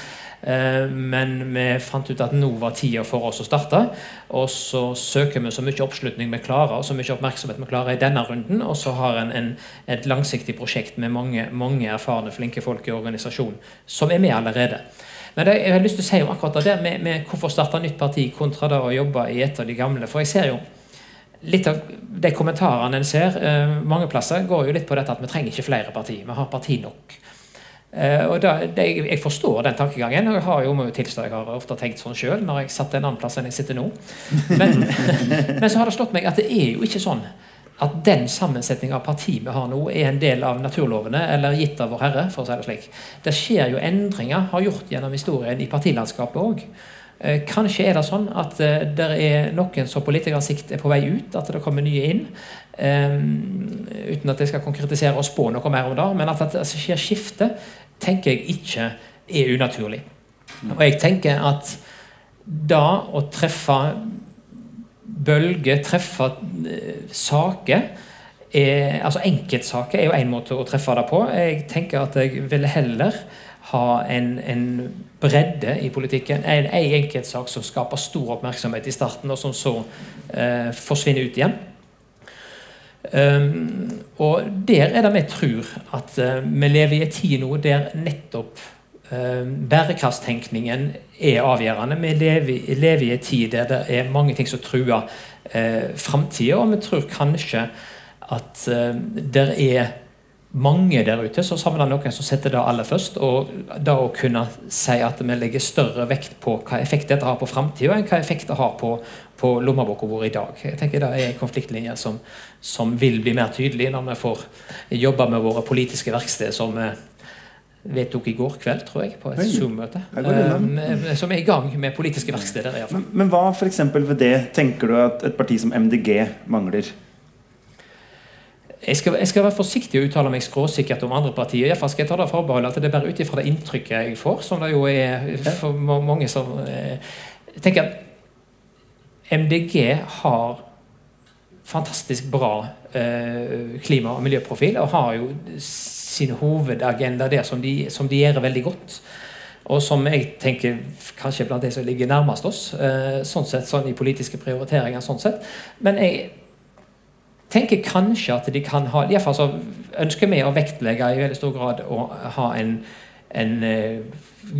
Eh, men vi fant ut at nå var tida for oss å starte. Og så søker vi så mye oppslutning vi klarer, og så mye oppmerksomhet vi klarer i denne runden. Og så har en, en et langsiktig prosjekt med mange, mange erfarne, flinke folk i organisasjonen som er med allerede. Men det, jeg har lyst til å si om akkurat det med, med hvorfor starte nytt parti kontra det å jobbe i et av de gamle. For jeg ser jo litt av de kommentarene en ser eh, mange plasser, går jo litt på dette at vi trenger ikke flere partier. Vi har parti nok. Eh, og da, det, Jeg forstår den tankegangen. og Jeg har jo må jo tilstå, jeg har ofte tenkt sånn sjøl når jeg satt en annen plass enn jeg sitter nå. Men, men så har det slått meg at det er jo ikke sånn at den sammensetninga av parti vi har nå, er en del av naturlovene eller gitt av Vår Herre. for å si Det slik. Det skjer jo endringer, har gjort gjennom historien, i partilandskapet òg. Eh, kanskje er det sånn at uh, det er noen som på litt sikt er på vei ut, at det kommer nye inn. Um, uten at jeg skal konkretisere og spå noe mer om det. Men at det skjer skifte, tenker jeg ikke er unaturlig. Og jeg tenker at da å treffe bølger, treffe uh, saker er, altså Enkeltsaker er jo én måte å treffe det på. Jeg tenker at jeg ville heller ha en, en bredde i politikken. En, en enkeltsak som skaper stor oppmerksomhet i starten, og som så eh, forsvinner ut igjen. Um, og der er det vi tror at uh, vi lever i en tid nå der nettopp bærekraftstenkningen er avgjørende. Vi lever, lever, i en tid der det er mange ting som truer eh, framtida, og vi tror kanskje at eh, det er mange der ute, så savner noen som setter det aller først. Og da å kunne si at vi legger større vekt på hva effekt dette har på framtida, enn hva effekt det har på, på lommeboka vår i dag. Jeg tenker Det er en konfliktlinje som, som, vil bli mer tydelig når vi får jobbe med våre politiske verksted, som vi vedtok i går kveld, tror jeg, på et Zoom-møte. Um, som er i gang med politiske verksteder. I Men, men hva for ved det tenker du at et parti som MDG mangler? Jeg skal, jeg skal, være forsiktig og uttale meg skråsikkert om andre partier. Iallfall skal jeg ta det forbeholdet at det er bare ut ifra det inntrykket jeg får, som det jo er for mange som eh, tenker at MDG har fantastisk bra eh, klima- og miljøprofil, og har jo sin hovedagenda der som de, som de gjør veldig godt. Og som jeg tenker kanskje blant de som ligger nærmest oss, eh, sånn sett, sånn i politiske prioriteringer. sånn sett. Men jeg tenker kanskje at de kan ha Iallfall så ønsker vi å vektlegge i veldig stor grad å ha en, en uh,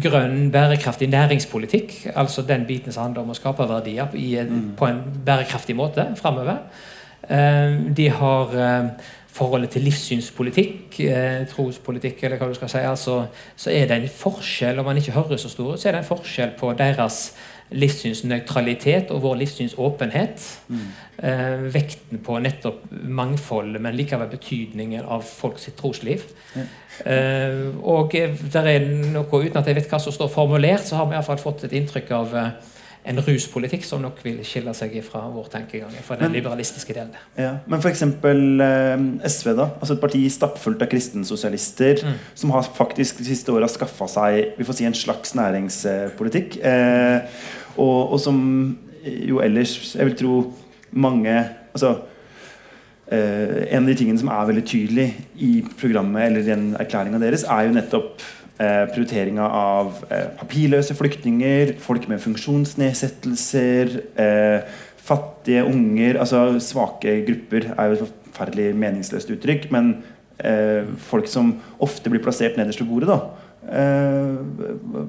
grønn, bærekraftig næringspolitikk. Altså den biten som handler om å skape verdier i, mm. på en bærekraftig måte framover. Uh, de har forholdet til livssynspolitikk, trospolitikk, eller hva du skal si. Altså, så er det en forskjell, om man ikke hører så stor, så er det en forskjell på deres livssynsnøytralitet og vår livssynsåpenhet. Mm. Eh, vekten på nettopp mangfoldet, men likevel betydningen av folks trosliv. Mm. Eh, og der er noe, uten at jeg vet hva som står formulert, så har vi i hvert fall fått et inntrykk av eh, en ruspolitikk som nok vil skille seg fra vår tenkegang. fra den men, liberalistiske delen. Ja, men f.eks. Eh, SV, da, altså et parti stappfullt av kristensosialister, mm. som har faktisk de siste åra skaffa seg vi får si en slags næringspolitikk. Eh, og, og, som jo ellers Jeg vil tro mange altså, eh, En av de tingene som er veldig tydelig i programmet eller i den erklæringa deres, er jo nettopp prioriteringa av eh, papirløse flyktninger, folk med funksjonsnedsettelser, eh, fattige unger altså Svake grupper er jo et forferdelig meningsløst uttrykk, men eh, folk som ofte blir plassert nederst ved bordet, da. Eh,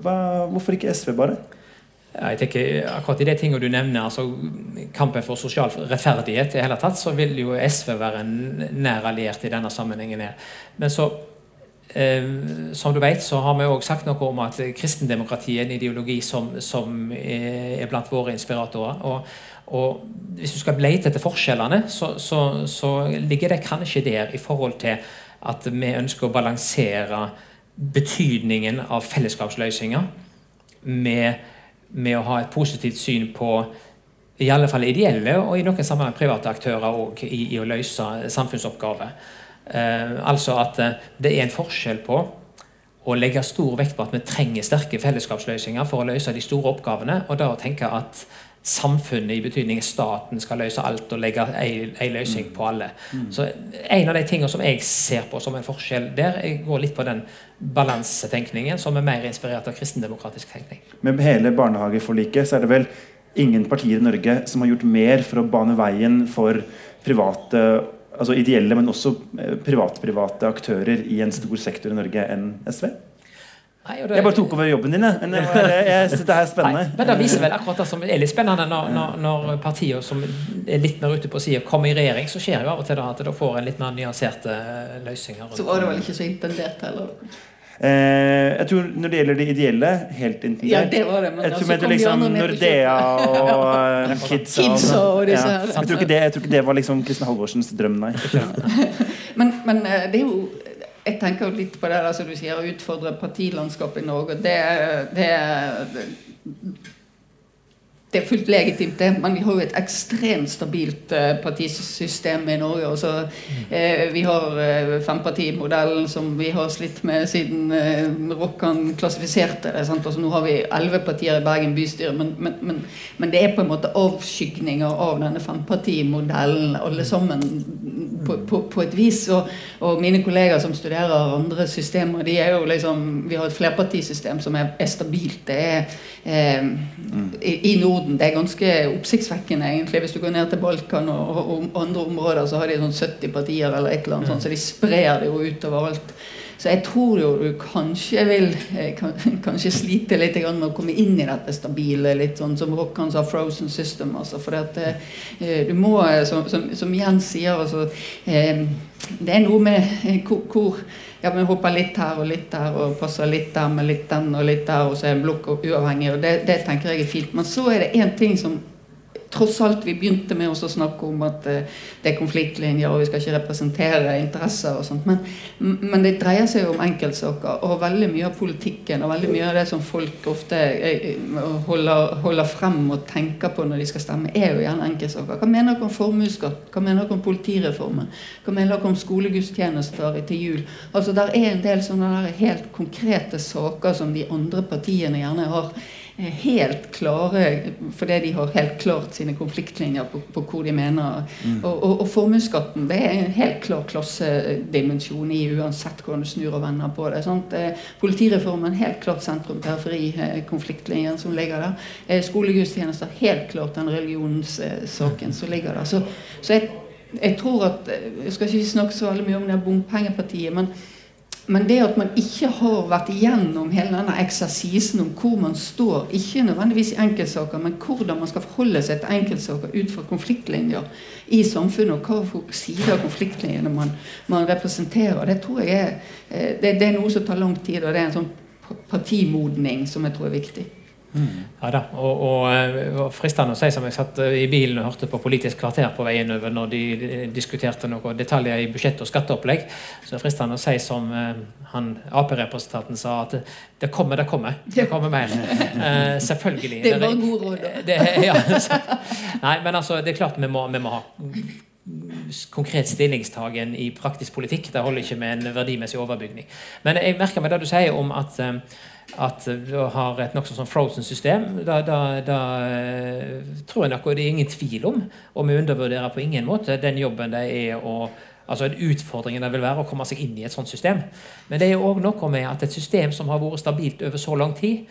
hva, hvorfor ikke SV, bare? Jeg tenker akkurat i de tingene du nevner, altså kampen for sosial rettferdighet, i hele tatt, så vil jo SV være en nær alliert i denne sammenhengen. her. Men så Eh, som du vet, så har vi også sagt noe om at kristendemokrati er en ideologi som, som er, blant våre inspiratorer. Og, og, hvis du skal lete etter forskjellene, så, så, så, ligger det kanskje der i forhold til at vi ønsker å balansere betydningen av fellesskapsløsninger med, med å ha et positivt syn på i alle fall ideelle og i noen sammenheng private aktører også, i, i å løse samfunnsoppgaver. Eh, altså at eh, det er en forskjell på å legge stor vekt på at vi trenger sterke fellesskapsløsninger for å løse de store oppgavene, og da å tenke at samfunnet i betydning staten skal løse alt og legge en løsning på alle. Så En av de tingene som jeg ser på som en forskjell der, jeg går litt på den balansetenkningen som er mer inspirert av kristendemokratisk tenkning. Med hele barnehageforliket så er det vel ingen partier i Norge som har gjort mer for å bane veien for private altså ideelle, men også private-private aktører i en stor sektor i Norge enn SV? Nei, det, jeg bare tok over jobben din, jeg. Men jeg, jeg, jeg synes det er spennende. Nei, men det viser vel akkurat det som er litt spennende når, når, når partier som er litt mer ute på sida, kommer i regjering. Så skjer jo av og til da at det får en litt mer nyanserte løsninger. Så var det vel ikke så intendert heller? Eh, jeg tror Når det gjelder det ideelle, helt intendert. Ja, det var det, men jeg tror altså, liksom Nordea og ja. Kids, Kids og, ja. jeg, tror ikke det, jeg tror ikke det var liksom Kristin Halvorsens drøm, nei. men, men eh, det er jo jeg tenker litt på det der som du sier, å utfordre partilandskapet i Norge. Det, det, det det er fullt legitimt, det, men vi har jo et ekstremt stabilt uh, partisystem i Norge. Også, uh, vi har uh, fempartimodellen som vi har slitt med siden Rokkan klassifiserte det. Altså, nå har vi elleve partier i Bergen bystyre, men, men, men, men, det er på en måte avskygninger av denne fempartimodellen, alle sammen, på, på, på et vis. Og, og, mine kollegaer som studerer andre systemer, de er jo liksom Vi har et flerpartisystem som er, er stabilt. Det er i, i Norden. Det er ganske oppsiktsvekkende, egentlig. Hvis du går ned til Balkan og, og, og andre områder, så har de sånn 70 partier eller et eller annet sånt, så de sprer det jo utover alt. Så jeg tror jo du kanskje vil eh, kan, kanskje slite litt med å komme inn i dette stabile, litt sånn som Rokkan sa, 'frozen system'. altså, For at eh, du må, eh, som, som, som Jens sier altså, eh, Det er noe med eh, hvor, ja, vi hopper litt her og litt der og passer litt der med litt den og litt der, og så er en blokk uavhengig. og det, det tenker jeg er fint. Men så er det én ting som tross alt vi begynte med å snakke om at uh, det er konfliktlinjer, og vi skal ikke representere interesser og sånt. Men, men det dreier seg jo om enkeltsaker. Og veldig mye av politikken og veldig mye av det som folk ofte uh, holder, holder, frem og tenker på når de skal stemme, er jo gjerne enkeltsaker. Hva mener dere om formuesskatt? Hva mener dere om politireformen? Hva mener dere om skolegudstjenester til jul? Altså, Der er en del sånne helt konkrete saker som de andre partiene gjerne har helt klare Fordi de har helt klart sine konfliktlinjer på, på hvor de mener. Mm. Og, og, og formuesskatten det er en helt klar klassedimensjon i uansett hvordan du snur og vender på det. Sant? Eh, politireformen helt klart sentrum-periferi-konfliktlinjen eh, som ligger der. Eh, skolegudstjenester helt klart den religionssaken som ligger der. Så, så jeg, jeg, tror at Jeg skal ikke snakke så veldig mye om det bompengepartiet. men men det at man ikke har vært igjennom hele denne eksersisen om hvor man står, ikke nødvendigvis i enkeltsaker, men hvordan man skal forholde seg til enkeltsaker ut fra konfliktlinjer i samfunnet, og hva sider av konfliktlinjene man, man, representerer, det tror jeg er, eh, det, det er noe som tar lang tid, og det er en sånn partimodning som jeg tror er viktig. Mm. Ja da, og, og, eh, og, fristende å si som jeg satt eh, i bilen og hørte på Politisk kvarter på veien over når de diskuterte noen detaljer i budsjett og skatteopplegg, så er fristende å si som uh, han Ap-representanten sa, at det kommer, det kommer. Det kommer mer. Uh, selvfølgelig. Det var god råd. Det, ja, nei, men altså, det er klart vi må, vi må ha konkret stillingstagen i praktisk politikk. Det holder ikke med en verdimessig overbygning. Men jeg merker meg det du sier om at at du har et nokså sånn frozen system, da, da, da, eh, tror jeg nok, og det er ingen tvil om, og vi undervurderer på ingen måte den jobben det er å altså Utfordringen det vil være å komme seg inn i et sånt system. Men det er jo òg noe med at et system som har vært stabilt over så lang tid,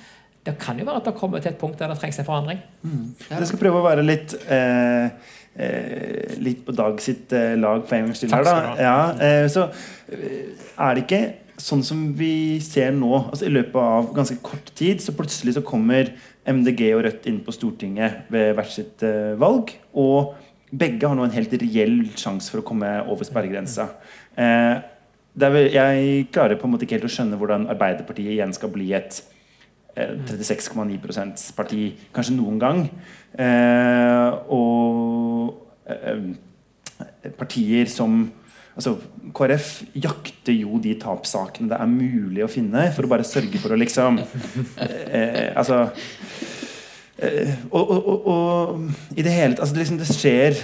det kan jo være at det kommer til et punkt der det trengs en forandring. Mm. Jeg skal prøve å være litt eh, eh, litt på Dag sitt eh, lag for en gangs skyld her, da. Ja, eh, så er det ikke sånn som vi ser nå altså I løpet av ganske kort tid så plutselig så kommer MDG og Rødt inn på Stortinget ved hvert sitt uh, valg. Og begge har nå en helt reell sjanse for å komme over sperregrensa. Uh, jeg klarer på en måte ikke helt å skjønne hvordan Arbeiderpartiet igjen skal bli et uh, 36,9 parti kanskje noen gang. Eh, og partier som altså, KrF jakter jo de tapssakene det er mulig å finne, for å bare sørge for å liksom eh, Altså eh, og, og, og, og, i det hele altså, det, liksom, det skjer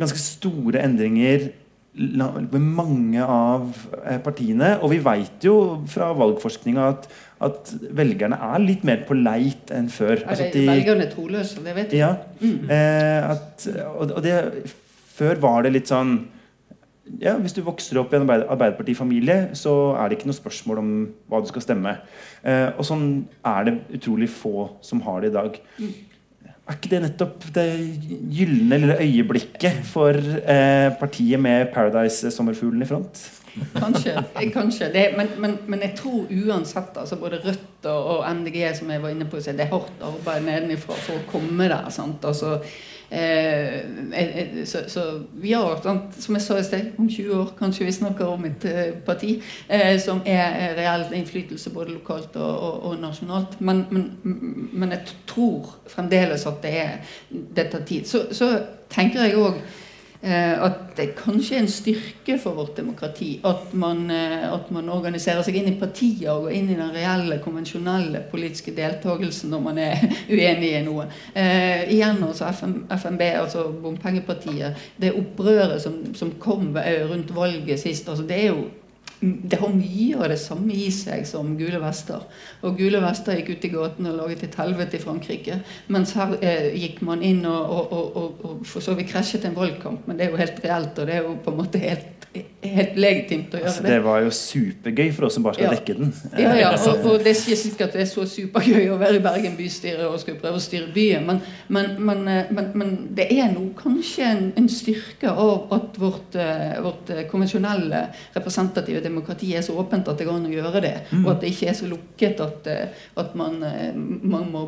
ganske store endringer ved mange av eh, partiene. Og vi veit jo fra valgforskninga at, at velgerne er litt mer på leit enn før. Er Altså det at de- velgerne troløse? Det vet vi. ja. Eh, at, og, og det, før var det litt sånn ja, Hvis du vokser opp i en arbeid- Arbeiderpartifamilie, så er det ikke noe spørsmål om hva du skal stemme. Eh, og sånn er det utrolig få som har det i dag. Er ikke det nettopp det gylne lille øyeblikket for eh, partiet med Paradise-sommerfuglen i front? Kanskje. kanskje. Det, men, men, men jeg tror uansett altså både Rødt og, og MDG som jeg var inne på, det er hardt arbeid nedenfra for å komme der. sant? Altså, eh, eh, eh, så, vi har, som jeg sa i sted, om 20 år kanskje vi snakker om et eh, parti som er reell innflytelse både lokalt og, og, og nasjonalt. Men, men, men jeg tror fremdeles at det, er, det tar tid. Så, så tenker jeg òg at det kanskje er en styrke for vårt demokrati at man, eh, at man organiserer seg inn i partier og inn i den reelle, konvensjonelle politiske deltakelsen når man er uenig i noe. Eh, igjen altså FM, FNB, altså Bompengepartiet, det opprøret som, som kom eh, rundt valget sist, altså det er jo det har mye av det samme i seg som Gule vester. Og Gule vester gikk ut i gaten og laget et helvete i Frankrike. Mens her eh, gikk man inn og, og, og, og, for så vidt krasjet en valgkamp. Men det er jo helt reelt, og det er jo på en måte helt, helt legitimt å gjøre Altså, det. det var jo supergøy for oss som bare skal Ja. dekke den. Ja, ja, Eh, og, og det sier sikkert at det er så supergøy å være i Bergen bystyre og skulle prøve å styre byen, men, men, men, eh, men, men det er nå kanskje en, en styrke av at vårt, eh, vårt konvensjonelle representative demokrati er så åpent at det går an å gjøre det, og at det ikke er så lukket at, at man, man må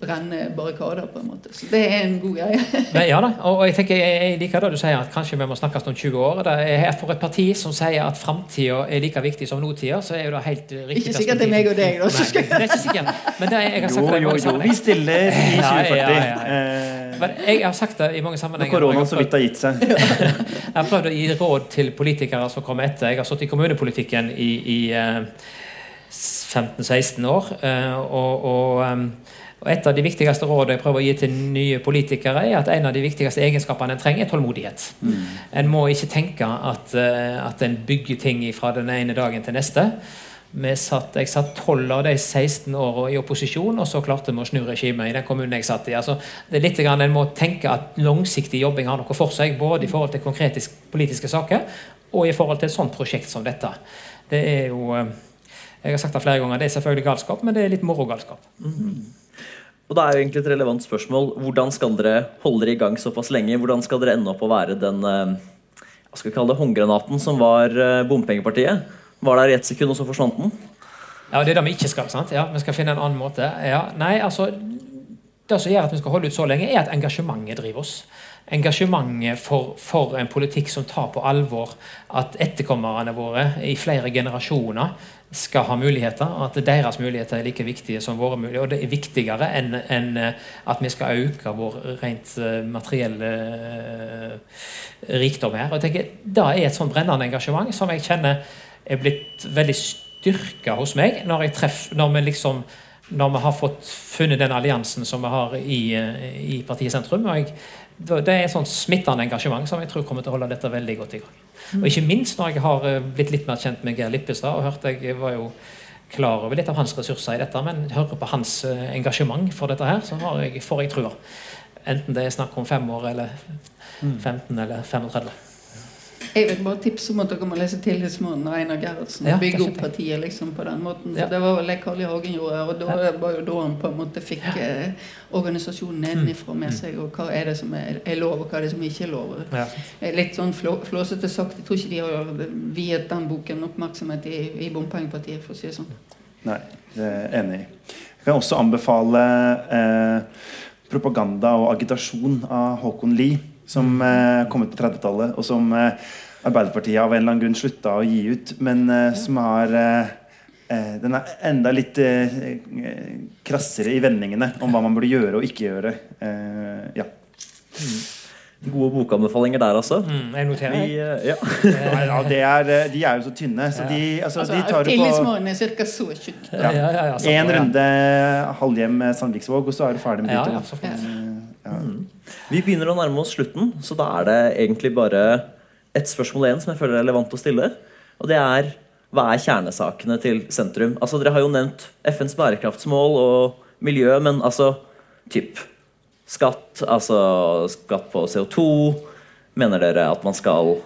brenne barrikader, på en måte. Så det er en god greie. Ja da, og og jeg tenker jeg, jeg liker det du sier at kanskje vi må snakkes om 20 år. Det er her for et parti som sier at framtida er like viktig som nåtida, så er jo det helt eh, riktig Ikke sikkert det er meg og deg, da. Nei, det er ikke sikkert. Men det er, jeg har sagt Jo, det i jo, mange jo. Vi sammenhenger. stiller i 2040. ja, ja, ja. Eh, Men jeg har sagt det i mange Når sammenhenger. koronaen så vidt har gitt seg. Jeg har prøvd å gi råd til politikere som kommer etter. Jeg har sittet i kommunepolitikken i, i eh, 15-16 år. eh, og, og, em, og et av de viktigste rådene jeg prøver å gi til nye politikere, er at en av de viktigste egenskapene en trenger, er tålmodighet. En må ikke tenke at, eh, at en bygger ting fra den ene dagen til neste. Satt, jeg satt 12 av de 16 åra i opposisjon, og så klarte vi å snu regimet i den kommunen jeg satt i. Altså, det er litt grann En må tenke at langsiktig jobbing har noe for seg, både i forhold til konkrete politiske saker og i forhold til et sånt prosjekt som dette. Det er jo eh, Jeg har sagt det flere ganger, det er selvfølgelig galskap, men det er litt morogalskap. Og det er jo egentlig et relevant spørsmål. Hvordan skal dere holde dere i gang såpass lenge? Hvordan skal dere ende opp å være den eh, hva skal vi kalle det, håndgranaten som var eh, bompengepartiet? Var der i ett sekund, og så forsvant den? Ja, det er det vi ikke skal. sant? Ja, Vi skal finne en annen måte. Ja, nei, altså, Det som gjør at vi skal holde ut så lenge, er at engasjementet driver oss. Engasjementet for, for en politikk som tar på alvor at etterkommerne våre i flere generasjoner skal ha muligheter, og at deres muligheter er like viktige som våre muligheter. Og det er viktigere enn enn, eh, at vi skal øke vår rent eh, materielle eh, rikdom her. Og jeg tenker, Det er et sånn brennende engasjement som jeg kjenner er blitt veldig styrka hos meg når jeg treff, når vi liksom når vi har fått funnet den alliansen som vi har i, i partiet Sentrum. og jeg, det er sånn smittende engasjement som jeg tror kommer til å holde dette veldig godt i gang. Og ikke minst når jeg har eh, blitt litt mer kjent med Geir Lippestad og hørt jeg var jo klar over litt av hans ressurser i dette, men hører på hans eh, engasjement for dette her, så har jeg, får jeg trua. Enten det er snakk om fem år eller 15 eller 35. Jeg vil bare tipse om at dere må lese 'Tillitsmannen' av Einar Gerhardsen. Ja, og bygge er opp partiet liksom på den måten. Ja. Det var vel det Carl I. Hagen gjorde, og da var jo da han på en måte fikk eh, organisasjonen nedenifra med seg. Og hva er det som er, er lov, og hva er det som ikke er lov. Ja. Eh, Litt sånn flå, flåsete sagt, jeg tror ikke de har viet den boken oppmerksomhet i, i Bompengepartiet, for å si det sånn. Nei, det er jeg enig i. Jeg kan også anbefale eh, 'Propaganda og agitasjon' av Håkon Lie, som eh, kom ut på 30-tallet, og som eh, Arbeiderpartiet av en eller annen grunn slutta å gi ut, men eh, som har Den er enda litt krassere i vendingene om hva man burde gjøre og ikke gjøre. Eh, ja. Gode bokanbefalinger der, altså. Mm, jeg noterer. Vi, eh, ja. Ja, det er, de er jo så tynne, så de, altså, Altså, de tar jo på er ca. så tjukk. Ja, ja, ja, ja, så- én ja. runde halvhjem Sandviksvåg, og så er du ferdig med Ja, de ja, to. Eh. Vi begynner å nærme oss slutten, så da er det egentlig bare ett spørsmål igjen som jeg føler er relevant å stille. Og det er hva er kjernesakene til sentrum? Altså Dere har jo nevnt FNs bærekraftsmål og miljø, men altså typ skatt, altså skatt på CO2. Mener dere at man skal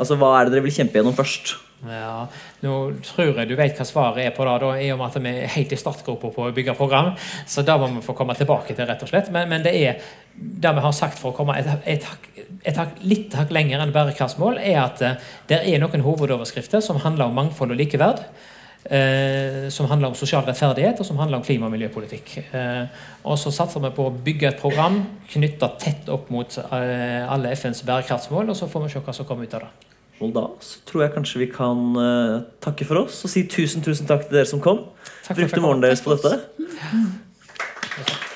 Altså Hva er det dere vil kjempe gjennom først? Ja, Nå tror jeg du vet hva svaret er på det, da, i og med at vi er helt i startgropa på å bygge program. Så da må vi få komme tilbake til, rett og slett. Men, men det er det vi har sagt for å komme et, et, litt hakk lenger enn bærekraftsmål, er at uh, det er noen hovedoverskrifter som handler om mangfold og likeverd. Uh, som handler om sosial rettferdighet og som handler om klima- og miljøpolitikk. Uh, og så satser vi på å bygge et program knytta tett opp mot alle FNs bærekraftsmål, og så får vi se hva som kommer ut av det spørsmål da, så tror jeg kanskje vi kan uh, takke for oss og si tusen, tusen takk til dere som kom. Takk Brukte morgenen deres på dette. Ja.